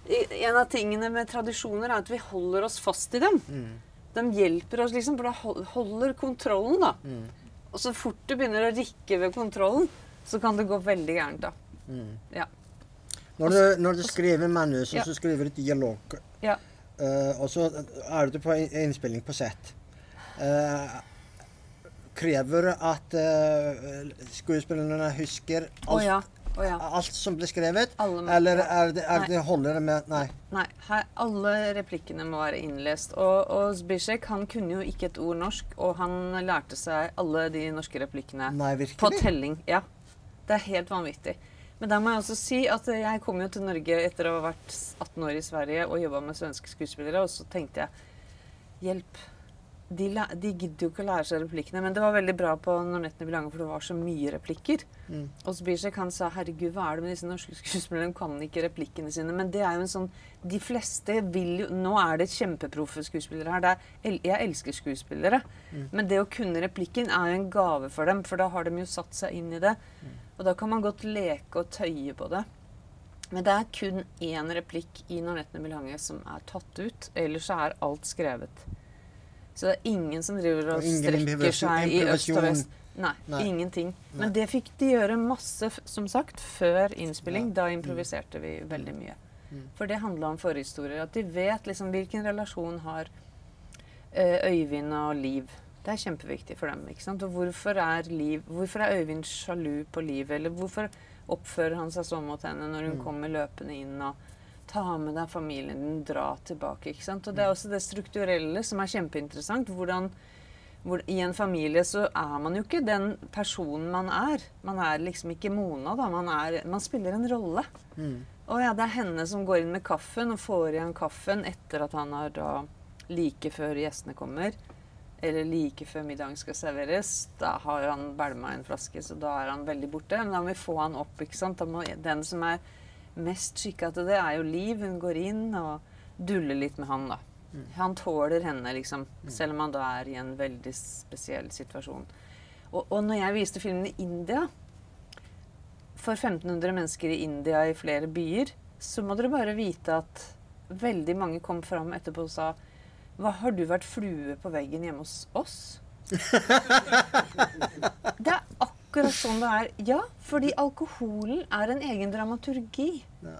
En av tingene med tradisjoner er at vi holder oss fast i dem. Mm. De hjelper oss, liksom, for da holder kontrollen, da. Mm. Og så fort du begynner å rikke ved kontrollen, så kan det gå veldig gærent, da. Mm. Ja. Når, du, når du skriver manus, Ja. så skriver du dialog, Ja. uh, og så er du på innspilling på sett. uh, krever at uh, skuespillerne husker alt? Oh, ja. Å ja. alt som ble skrevet? Eller er det, er det holder det med Nei. Nei, her, alle replikkene må være innlest. Og, og Zbigek han kunne jo ikke et ord norsk, og han lærte seg alle de norske replikkene Nei, på telling. Ja. Det er helt vanvittig. Men da må jeg også si at jeg kom jo til Norge etter å ha vært 18 år i Sverige og jobba med svenske skuespillere, og så tenkte jeg hjelp. De, de gidder jo ikke å lære seg replikkene, men det var veldig bra på Når nettene blir lange, for det var så mye replikker. Mm. Og Zbigek han sa herregud, hva er det med disse norske skuespillerne? De kan ikke replikkene sine. Men det er jo en sånn De fleste vil jo Nå er det kjempeproffe skuespillere her. Det er, jeg elsker skuespillere. Men det å kunne replikken er jo en gave for dem, for da har de jo satt seg inn i det. Og da kan man godt leke og tøye på det. Men det er kun én replikk i Når nettene blir lange som er tatt ut. Ellers så er alt skrevet. Så det er ingen som driver og Og strekker seg i øst og vest. Nei, Nei. ingenting. Nei. Men det fikk de gjøre masse, som sagt, før innspilling. Da improviserte vi veldig mye. For det handla om forhistorier. At de vet liksom hvilken relasjon har eh, Øyvind og Liv. Det er kjempeviktig for dem. ikke sant? Og hvorfor er, Liv, hvorfor er Øyvind sjalu på Liv? Eller hvorfor oppfører han seg sånn mot henne når hun kommer løpende inn og tar med deg familien din, dra tilbake. ikke sant? Og det er også det strukturelle som er kjempeinteressant. hvordan hvor, I en familie så er man jo ikke den personen man er. Man er liksom ikke Mona, da. Man, er, man spiller en rolle. Og ja, det er henne som går inn med kaffen og får igjen kaffen etter at han har da like før gjestene kommer. Eller like før middagen skal serveres. Da har han bælma en flaske, så da er han veldig borte. Men da må vi få han opp. ikke sant? Da må, den som er mest skikka til det, er jo Liv. Hun går inn og duller litt med han, da. Han tåler henne, liksom. Selv om han da er i en veldig spesiell situasjon. Og, og når jeg viste filmen i India, for 1500 mennesker i India i flere byer, så må dere bare vite at veldig mange kom fram etterpå og sa Hva, har du vært flue på veggen hjemme hos oss? det er akkurat sånn det er. Ja, fordi alkoholen er en egen dramaturgi. Ja.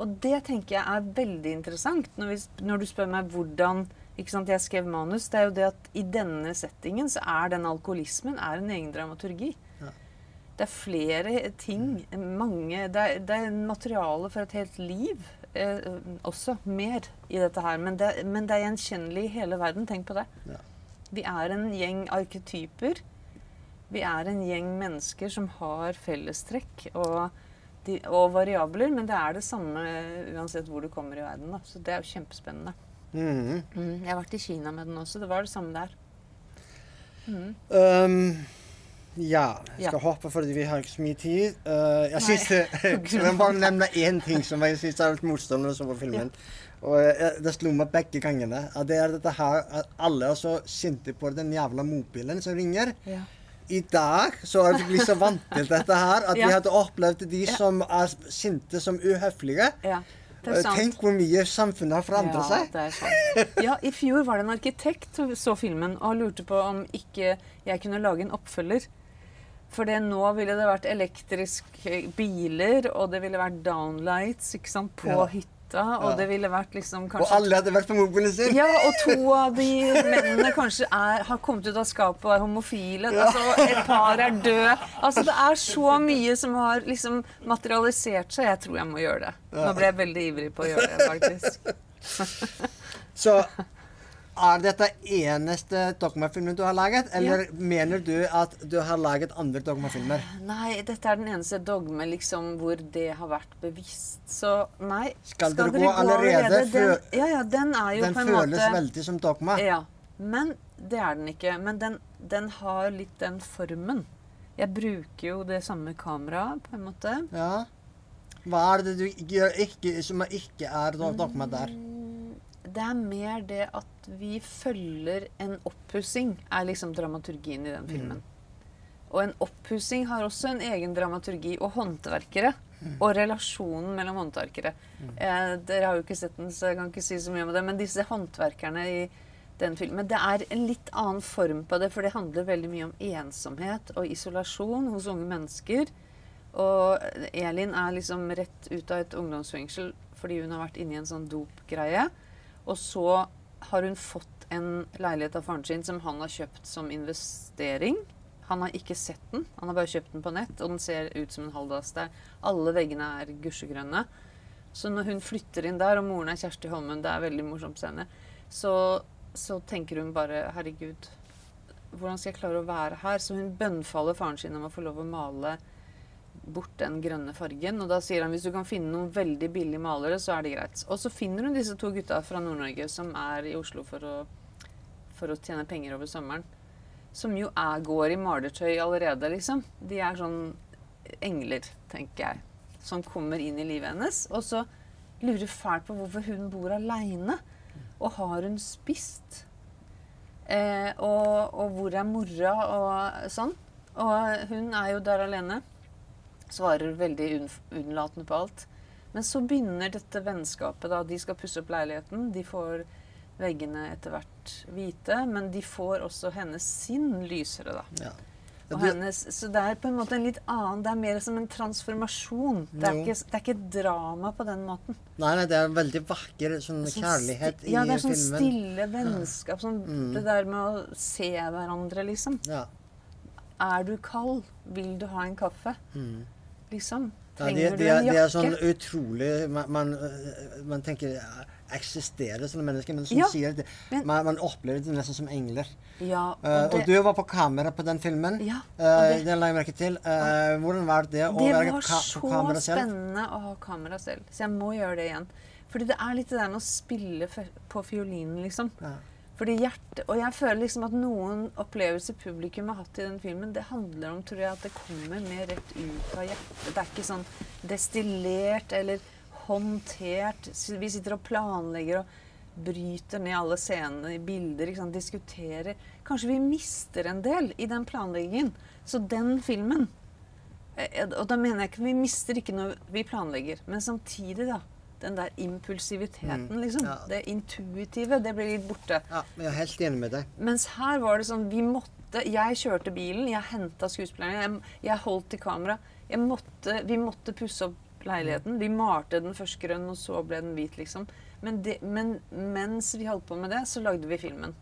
Og det tenker jeg er veldig interessant når, vi, når du spør meg hvordan sant, jeg skrev manus. Det er jo det at i denne settingen så er den alkoholismen er en egen dramaturgi. Ja. Det er flere ting, mange Det er, det er materiale for et helt liv eh, også. Mer i dette her. Men det, men det er gjenkjennelig i hele verden. Tenk på det. Ja. Vi er en gjeng arketyper. Vi er en gjeng mennesker som har fellestrekk og, de, og variabler, men det er det samme uansett hvor du kommer i verden. Da. Så det er jo kjempespennende. Mhm. Mm. Jeg har vært i Kina med den også. Det var det samme der. Um, ja, jeg skal Ja. hoppe fordi vi har ikke så mye tid. Uh, jeg Nei. synes, jeg bare nevne én ting som jeg syns er litt morsomt når jeg så på filmen. Og eh, Det slo meg begge gangene. At det er dette her at alle er så sinte på den jævla mobilen som ringer. Ja. I dag så er vi blitt så vant til dette her at vi hadde opplevd de som er sinte, som uhøflige. ja. Tenk hvor mye samfunnet har forandret ja, seg. Det er sant. Ja, I fjor var det en arkitekt som så filmen og lurte på om ikke jeg kunne lage en oppfølger. For det nå ville det vært elektriske biler, og det ville vært downlights sant, på Ja. hytta. Og Ja. det ville vært liksom Og alle hadde vært på mobilen sin. Ja, og to av de mennene kanskje er, har kommet ut av skapet og er homofile. Altså, et par er død. Altså, det er så mye som har liksom materialisert seg. Jeg tror jeg må gjøre det. Nå ble jeg veldig ivrig på å gjøre det, faktisk. Så er dette eneste dogmafilmen du har laget, eller mener du at du har laget andre dogmafilmer? Nei, dette er den eneste dogme liksom, hvor det har vært bevisst. Så nei. Skal dere gå allerede Den, ja, ja, den er jo Den på en føles måte veldig som dogma. Ja. Men det er den ikke. Men den, den har litt den formen. Jeg bruker jo det samme kameraet, på en måte. Ja. Hva er det du gjør ikke, som ikke er dogma der? Mm, Det er mer det at vi følger en oppussing, er liksom dramaturgien i den filmen. Og en oppussing har også en egen dramaturgi. Og håndverkere. Og relasjonen mellom håndverkere. Eh, dere har jo ikke sett den, så jeg kan ikke si så mye om det. Men disse håndverkerne i den filmen Det er en litt annen form på det, for det handler veldig mye om ensomhet og isolasjon hos unge mennesker. Og Elin er liksom rett ut av et ungdomsfengsel fordi hun har vært inne i en sånn dopgreie. Og så har hun fått en leilighet av faren sin som han har kjøpt som investering. Han har ikke sett den, han har bare kjøpt den på nett, og den ser ut som en halvdass. Der. Alle veggene er gusjegrønne. Så når hun flytter inn der, og moren er Kjersti Holmen, det er veldig morsomt scene, så, så tenker hun bare Herregud, hvordan skal jeg klare å være her? Så hun bønnfaller faren sin om å få lov å male bort den grønne fargen. Og da sier han hvis du kan finne noen veldig billige malere, så er det greit. Og så finner hun disse to gutta fra Nord-Norge som er i Oslo for å, for å tjene penger over sommeren. Som jo er, går i malertøy allerede, liksom. De er sånn engler, tenker jeg. Som kommer inn i livet hennes. Og så lurer fælt på hvorfor hun bor aleine. Og har hun spist? Eh, og, og hvor er mora, og sånn. Og hun er jo der alene. Svarer veldig unnlatende på alt. Men så begynner dette vennskapet. da. De skal pusse opp leiligheten. De får veggene etter hvert hvite. Men de får også hennes sinn lysere, da. Ja. Og du- hennes, så det er på en måte en litt annen Det er mer som en transformasjon. Det er ikke, det er ikke drama på den måten. Nei, nei, det er veldig vakker sånn Sånn kjærlighet sti- Ja, det er sånn filmen. stille vennskap. Sånn, Mm. Det der med å se hverandre, liksom. Ja. Er du kald? Vil du ha en kaffe? Mm. Liksom. Ja, de, det, du det, en det jakke? er sånn utrolig Man, man, øh, man tenker Eksisterer sånne mennesker? Men som Ja, sier det, man, man opplever det nesten som engler. Ja, og Eh, det, og du var på kamera på den filmen. Ja, og Eh, det- det la jeg merke til. Eh, hvordan var det å det være var ka så på kamera selv? spennende å ha kamera selv. Så jeg må gjøre det igjen. Fordi det er litt det der med å spille på fiolinen, liksom. Ja. Fordi hjertet, Og jeg føler liksom at noen opplevelser publikum har hatt i den filmen, det handler om tror jeg, at det kommer mer rett ut av hjertet. Det er ikke sånn destillert eller håndtert. Vi sitter og planlegger og bryter ned alle scenene i bilder, diskuterer. Kanskje vi mister en del i den planleggingen. Så den filmen eh, Og da mener jeg ikke Vi mister ikke når vi planlegger, men samtidig, da. Den der impulsiviteten, Mm, liksom. ja. Det intuitive, det blir litt borte. Ja, jeg er helt enig med deg. Mens her var det sånn Vi måtte Jeg kjørte bilen, jeg henta skuespillerne, jeg, jeg holdt i kamera. Måtte, vi måtte pusse opp leiligheten. Vi malte den først grønn, og så ble den hvit, liksom. Men, det, men mens vi holdt på med det, så lagde vi filmen.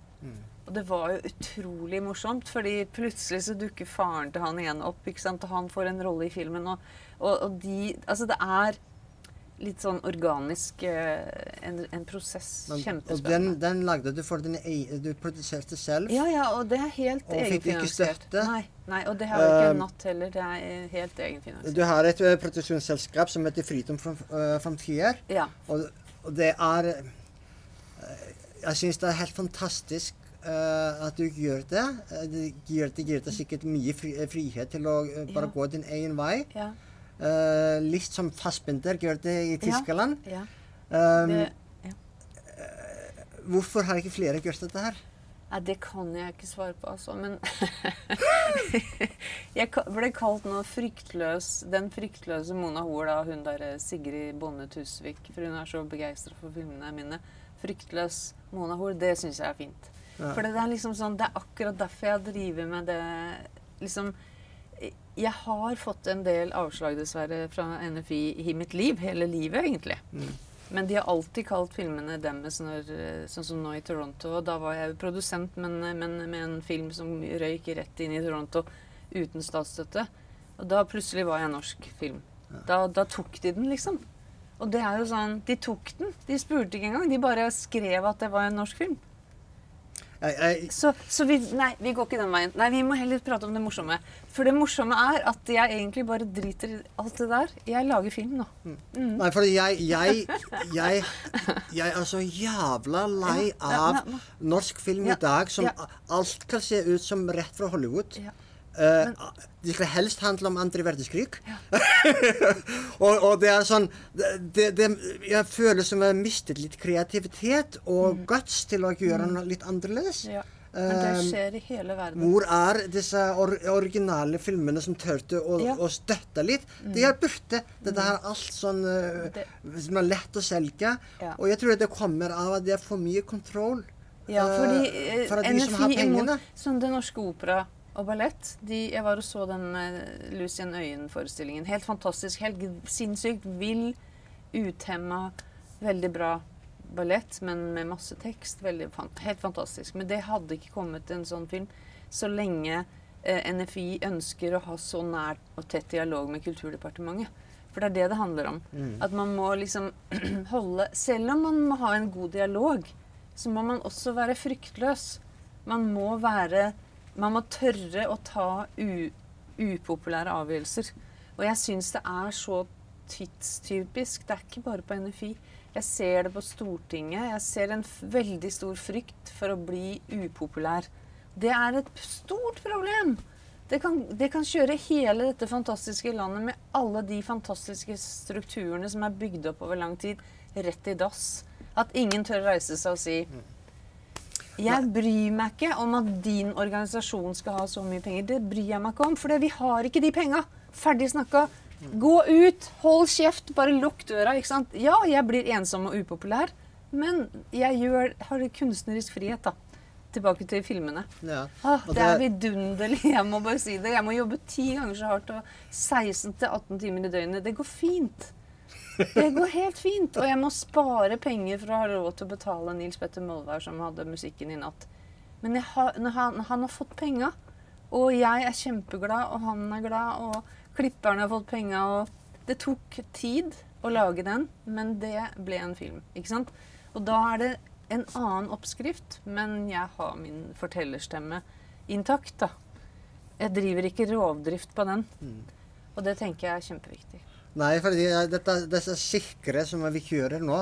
Og det var jo utrolig morsomt, fordi plutselig så dukker faren til han igjen opp, ikke sant? og han får en rolle i filmen. Og, og, og de Altså, det er litt sånn organisk eh, en, en prosess. Men- Og den, den lagde du for din egen Du produserte selv? Ja, ja, og det er helt Og fikk ikke støtte? Nei, nei, og det har jo ikke uh, Natt heller. Det er eh, helt egenfinansiert. Du har et produksjonsselskap som heter Fritom uh, Ja. Og, og det er Jeg syns det er helt fantastisk Uh, at du gjør det. Det gir, det gir deg sikkert mye fri, frihet til å uh, bare Ja. gå din egen vei. Ja. Eh, litt som Fassbinder gjør det i Tyskland. ja. Um, Det, hvorfor har ikke flere gjort dette her? nei, det kan jeg ikke svare på, altså. Men jeg ble kalt nå fryktløs Den fryktløse Mona Hoel av hun der eh, Sigrid Bonde Tusvik. For hun er så begeistra for filmene mine. Fryktløs Mona Hoel, det syns jeg er fint. Ja. For det er liksom sånn, det er akkurat derfor jeg driver med det liksom Jeg har fått en del avslag, dessverre, fra NFI i mitt liv. Hele livet, egentlig. Mm. Men de har alltid kalt filmene deres, når, sånn som nå i Toronto. Og da var jeg jo produsent, men, men med en film som røyk rett inn i Toronto uten statsstøtte. Og da plutselig var jeg norsk film. Da, da tok de den, liksom. Og det er jo sånn De tok den. De spurte ikke engang. De bare skrev at det var en norsk film. Jeg, jeg, Så, så vi, nei, vi går ikke den veien. Nei, Vi må heller prate om det morsomme. For det morsomme er at jeg egentlig bare driter i alt det der. Jeg lager film nå. Nei, for jeg, jeg, jeg, jeg er så jævla lei av norsk film i dag som alt kan se ut som rett fra Hollywood. Ja. Eh, de skal helst handle om andre verdenskrig. og, og det er sånn det, det, det, Jeg føler som jeg har mistet litt kreativitet og guts til å gjøre noe litt annerledes. Mm. Ja. Men det Um, skjer i hele verden. Hvor er disse or originale filmene som turte å, Ja. Mm. å støtte litt? De er borte. Dette er alt sånn uh, Det- som er lett å selge. Ja. Og jeg tror det kommer av at det er for mye kontroll. Ja, fordi uh, for NFI, som imot som Det Norske Opera og Ballett. De, jeg var og så den uh, Lucien Øyen-forestillingen. Helt fantastisk. Helt sinnssykt vill, uthemma, veldig bra ballett, men med masse tekst. Veldig, helt fantastisk. Men det hadde ikke kommet en sånn film så lenge eh, NFI ønsker å ha så nær og tett dialog med Kulturdepartementet. For det er det det handler om. At man må liksom holde Selv om man må ha en god dialog, så må man også være fryktløs. Man må være Man må tørre å ta upopulære avgjørelser. Og jeg syns det er så tidstypisk. Det er ikke bare på NFI. Jeg ser det på Stortinget. Jeg ser en veldig stor frykt for å bli upopulær. Det er et stort problem. Det kan, det kan kjøre hele dette fantastiske landet med alle de fantastiske strukturene som er bygd opp over lang tid, rett i dass. At ingen tør reise seg og si jeg bryr meg ikke om at din organisasjon skal ha så mye penger. Det bryr jeg meg ikke om, for vi har ikke de penga. Ferdig snakka. Gå ut, hold kjeft, bare lukk døra. ikke sant? Ja, jeg blir ensom og upopulær, men jeg gjør, har kunstnerisk frihet, da. tilbake til filmene. Ja. Ah, det, det er vidunderlig. Jeg må bare si det. Jeg må jobbe ti ganger så hardt og 16-18 timer i døgnet. Det går fint. Det går helt fint. Og jeg må spare penger for å ha råd til å betale Nils Petter Molvær, som hadde musikken i natt. Men har, han, han har fått penga, og jeg er kjempeglad, og han er glad, og klipperne har fått penga, og Det tok tid å lage den, men det ble en film. Ikke sant? Og da er det en annen oppskrift, men jeg har min fortellerstemme intakt, da. Jeg driver ikke rovdrift på den. Og det tenker jeg er kjempeviktig. Nei, for eh, dette, disse sikre som vi kjører nå,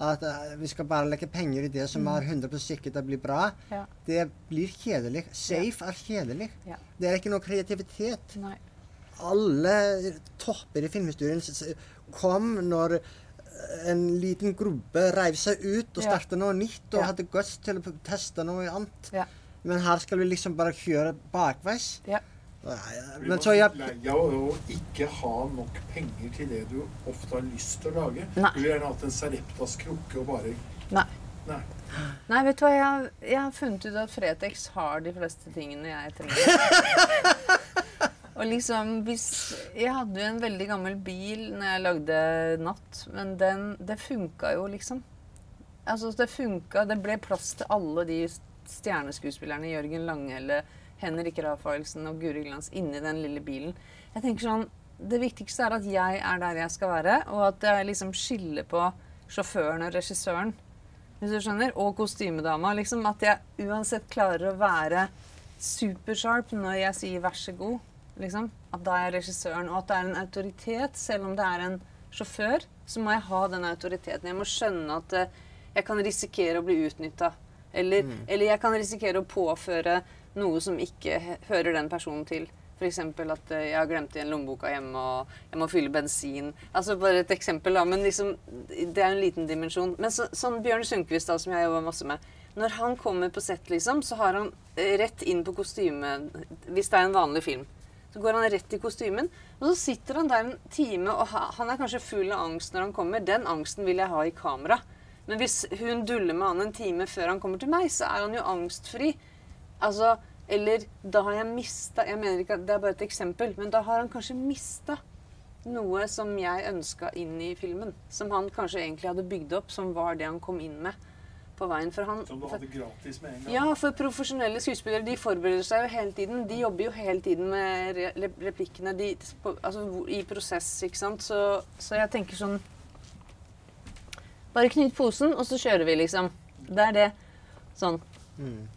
at eh, vi skal bare legge penger i det som er 100% sikkert det blir bra, Ja. det blir kjedelig. Safe er kjedelig. Ja. Det er ikke noe kreativitet. Nei. Alle topper i filmhistorien kom når en liten gruppe reiv seg ut og starta noe nytt og hadde guts til å teste noe annet. Ja. Men her skal vi liksom bare kjøre bakveis. Ja. Nei, Men så jeg lei av å ikke ha nok penger til det du ofte har lyst til å lage? Nei. Du ville gjerne hatt en Sareptas krukke og bare Nei. Nei. Nei, vet du hva? Jeg, jeg har funnet ut at Fretex har de fleste tingene jeg trenger. Og liksom, hvis Jeg hadde jo en veldig gammel bil når jeg lagde Natt, men den, det funka jo, liksom. Altså, det funka. Det ble plass til alle de stjerneskuespillerne. Jørgen Langhelle, Henrik Rafaelsen og Guri Glans inni den lille bilen. Jeg tenker sånn, Det viktigste er at jeg er der jeg skal være, og at jeg liksom skiller på sjåføren og regissøren. Hvis du skjønner? Og kostymedama. Liksom, at jeg uansett klarer å være supersharp når jeg sier 'vær så god'. Liksom. At da er jeg regissøren, og at det er en autoritet. Selv om det er en sjåfør, så må jeg ha den autoriteten. Jeg må skjønne at eh, jeg kan risikere å bli utnytta. Eller, eller jeg kan risikere å påføre noe som ikke hører den personen til. F.eks. at eh, jeg har glemt igjen lommeboka hjemme, og jeg må fylle bensin. Altså Bare et eksempel, da. Men liksom, det er en liten dimensjon. Men så, sånn Bjørn Sundquist, da, som jeg jobber masse med Når han kommer på sett, liksom, så har han eh, rett inn på kostyme Hvis det er en vanlig film. Så går han rett i kostymen, og så sitter han der en time, og ha, han er kanskje full av angst når han kommer. Den angsten vil jeg ha i kamera. Men hvis hun duller med han en time før han kommer til meg, så er han jo angstfri. Altså, eller da har jeg mista Jeg mener ikke at det er bare et eksempel, men da har han kanskje mista noe som jeg ønska inn i filmen. Som han kanskje egentlig hadde bygd opp, som var det han kom inn med på veien. For han Som du hadde gratis med en gang. ja, for profesjonelle skuespillere de forbereder seg jo hele tiden. De jobber jo hele tiden med re re- replikkene de, på, altså, i prosess, ikke sant. Så, så jeg tenker sånn Bare knyt posen, og så kjører vi, liksom. Det er det. Sånn.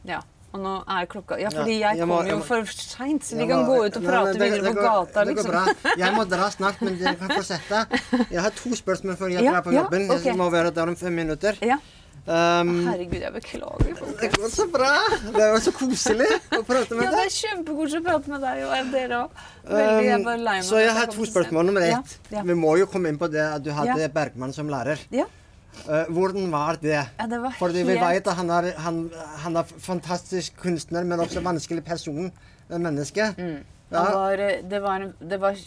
Ja. Og nå er klokka Ja, fordi. Jeg jeg kommer kom jo for seint, så vi kan gå ut og prate videre på gata, Det går liksom. bra. Jeg må dra snart, men dere kan få sette. Jeg har to spørsmål før jeg Ja, drar på ja, jobben. Jeg må være der om fem minutter. Ja. Um, Herregud, jeg beklager. Folk. det går så bra! Det er jo så koselig å prate med deg. Ja, det er kjempekoselig å prate med deg og dere òg. Um, så jeg har to spørsmål. Nummer Ja, ett. ja. Vi må jo komme inn på det at du hadde Ja. Bergman som lærer. Ja. Eh, hvordan var det? Ja, det var Fordi vi vet at han er, han, han er fantastisk kunstner, men også vanskelig person. eh, Menneske. Mm. Ja. var, eh, det, var, det, var,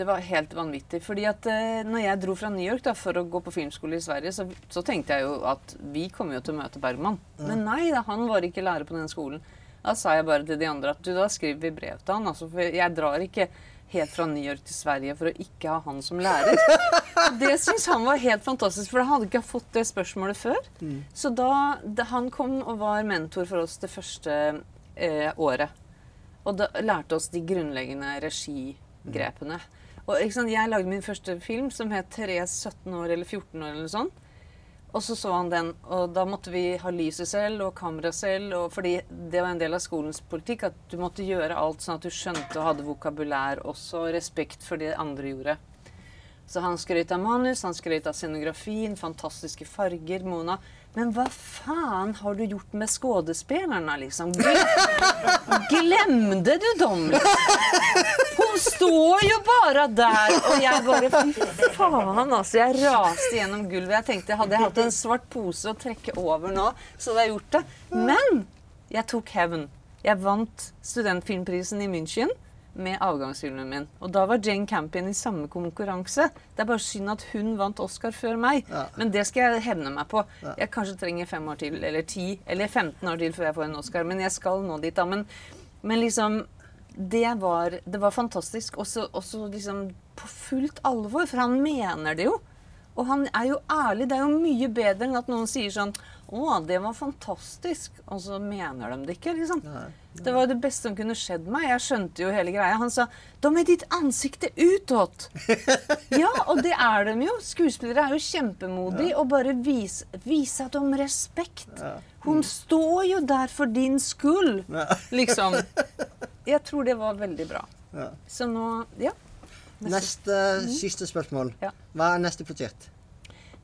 det var helt vanvittig. Fordi at når jeg dro fra New York da, for å gå på filmskole i Sverige, så, så tenkte jeg jo at vi kommer jo til å møte Bergman. Men nei, da, han var ikke lærer på den skolen. Da sa jeg bare til de andre at du, da skriver vi brev til han. Altså, for jeg drar ikke helt fra New York til Sverige for å ikke ha han som lærer. Det syns han var helt fantastisk, for han hadde ikke fått det spørsmålet før. Så da, da han kom og var mentor for oss det første eh, året. Og da lærte oss de grunnleggende regigrepene. Og ikke sant, Jeg lagde min første film som het Therese 17 år eller 14 år. eller sånn. Og så så han den, og da måtte vi ha lyset selv og kamera selv. Og fordi det var en del av skolens politikk at du måtte gjøre alt sånn at du skjønte og hadde vokabulær også, og respekt for det andre gjorde. Så han skrøt av manus, han skrøt av scenografien, fantastiske farger, Mona. Men hva faen har du gjort med skuespillerne, liksom? Glemte du dem? Hun står jo bare der, og jeg bare Fy faen, altså. Jeg raste gjennom gulvet. Jeg tenkte hadde jeg hatt en svart pose å trekke over nå, så hadde jeg gjort det. Men jeg tok hevn. Jeg vant studentfilmprisen i München med avgangsfilmen min. Og da var Jane Campion i samme konkurranse. Det er bare synd at hun vant Oscar før meg. Ja. Men det skal jeg hevne meg på. Jeg kanskje trenger fem år til, eller ti, eller 15 år til før jeg får en Oscar. Men jeg skal nå dit, da. Men, men liksom det var, det var fantastisk. Også, også liksom på fullt alvor, for han mener det jo. Og han er jo ærlig. Det er jo mye bedre enn at noen sier sånn Å, det var fantastisk. Og så mener de det ikke, liksom. Det var det beste som kunne skjedd meg. Jeg skjønte jo hele greia. Han sa 'Da med ditt ansikte utåt'. ja, og det er de jo. Skuespillere er jo kjempemodige og bare vis, vise at de respekt. respekt. Hun står jo der for din skyld, liksom. Jeg tror det var veldig bra. Ja. Så nå Ja. Neste siste spørsmål. Ja. Hva er neste prosjekt?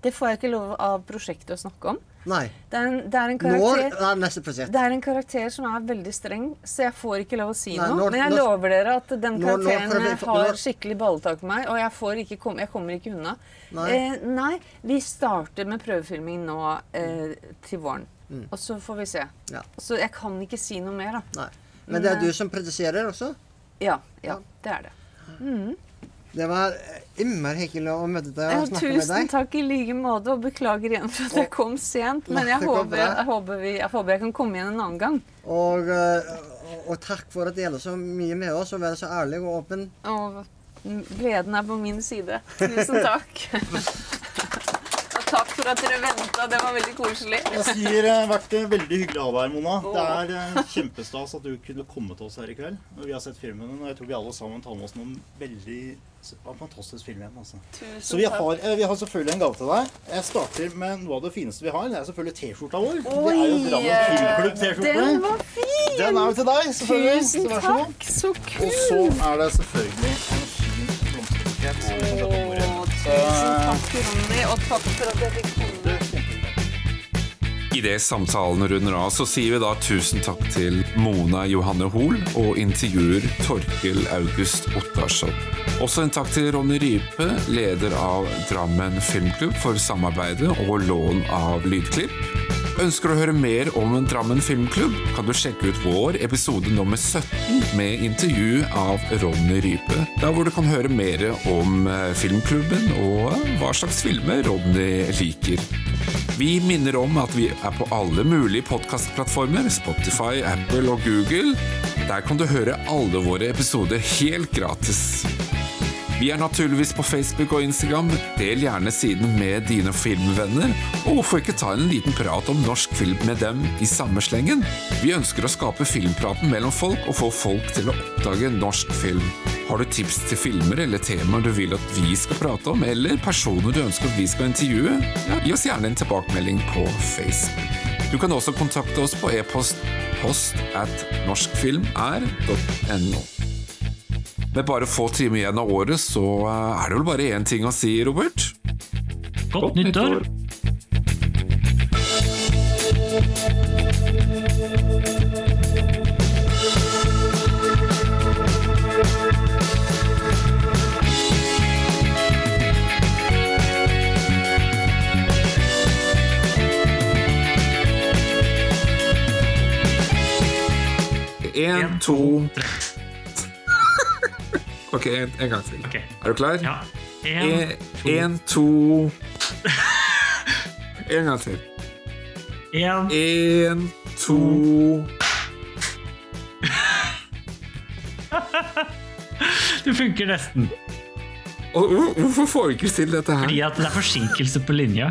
Det får jeg ikke lov av prosjektet å snakke om. Nei. Det er en, det er en Når karakter er neste prosjekt? Det er en karakter som er veldig streng, så jeg får ikke lov å si Nei, noe. når- Men jeg når- lover dere at den når- når karakteren eh, har skikkelig balletak på meg, og jeg, får ikke jeg kommer ikke unna. Nei. Eh, nei, vi starter med prøvefilming nå eh, til våren. Mm. Og så får vi se. Ja. Så jeg kan ikke si noe mer, da. Nei. Men det er du som produserer også? Ja, ja det er det. Det var eh, innmari hyggelig å møte deg og snakke med deg. tusen takk i like måte, og beklager igjen for at jeg kom sent. Men jeg håper, jeg, håper vi, jeg håper jeg kan komme igjen en annen gang. Og, eh, og, og takk for at du deler så mye med oss og være så ærlig og åpen. Og gleden er på min side. Tusen takk. Takk for at dere venta. Det var veldig koselig. Jeg sier det har vært eh, veldig hyggelig å ha deg her, Mona. Det er eh, kjempestas at du kunne komme til oss her i kveld. når vi har sett filmen, og jeg tror vi alle sammen tar med oss noen veldig fantastisk film igjen. Altså. Så vi har, eh, vi har selvfølgelig en gave til deg. Jeg starter med noe av det fineste vi har. Det er selvfølgelig T-skjorta vår. det er jo Oi, Drammen Filmklubb-T-skjorte. Den var fin! Den er jo til deg, selvfølgelig. Tusen Så vær så god. Og så er det selvfølgelig en fin blomsterbukett som vi kan sette på bordet. Å, tusen takk. Idet samtalen runder av, så sier vi da tusen takk til Mona Johanne Hoel og intervjuer Torkel August Ottarsson. Også en takk til Ronny Rype, leder av Drammen Filmklubb, for samarbeidet og lån av lydklipp. Ønsker du å høre mer om Drammen Filmklubb, kan du sjekke ut vår episode nummer 17 med intervju av Ronny Rype, der hvor du kan høre mer om eh, filmklubben og hva slags filmer Ronny liker. Vi minner om at vi er på alle mulige podkastplattformer, Spotify, Apple og Google. Der kan du høre alle våre episoder helt gratis. Vi er naturligvis på Facebook og Instagram. Del gjerne siden med dine filmvenner, og hvorfor ikke ta en liten prat om norsk film med dem i samme slengen? Vi ønsker å skape filmpraten mellom folk og få folk til å oppdage norsk film. Har du tips til filmer eller temaer du vil at vi skal prate om, eller personer du ønsker at vi skal intervjue? Ja, gi oss gjerne en tilbakemelding på Facebook. Du kan også kontakte oss på e-post post at norskfilmr.no. Med bare få timer igjen av året, så eh, er det vel bare én ting å si, Robert. Godt nyttår! En, to Ok, en, en gang til. Okay. Er du klar? Ja. En, Én, to En gang til. en, Én, to Det funker nesten. Og Hvorfor får vi ikke til dette her? Fordi at det er forsinkelse på linja.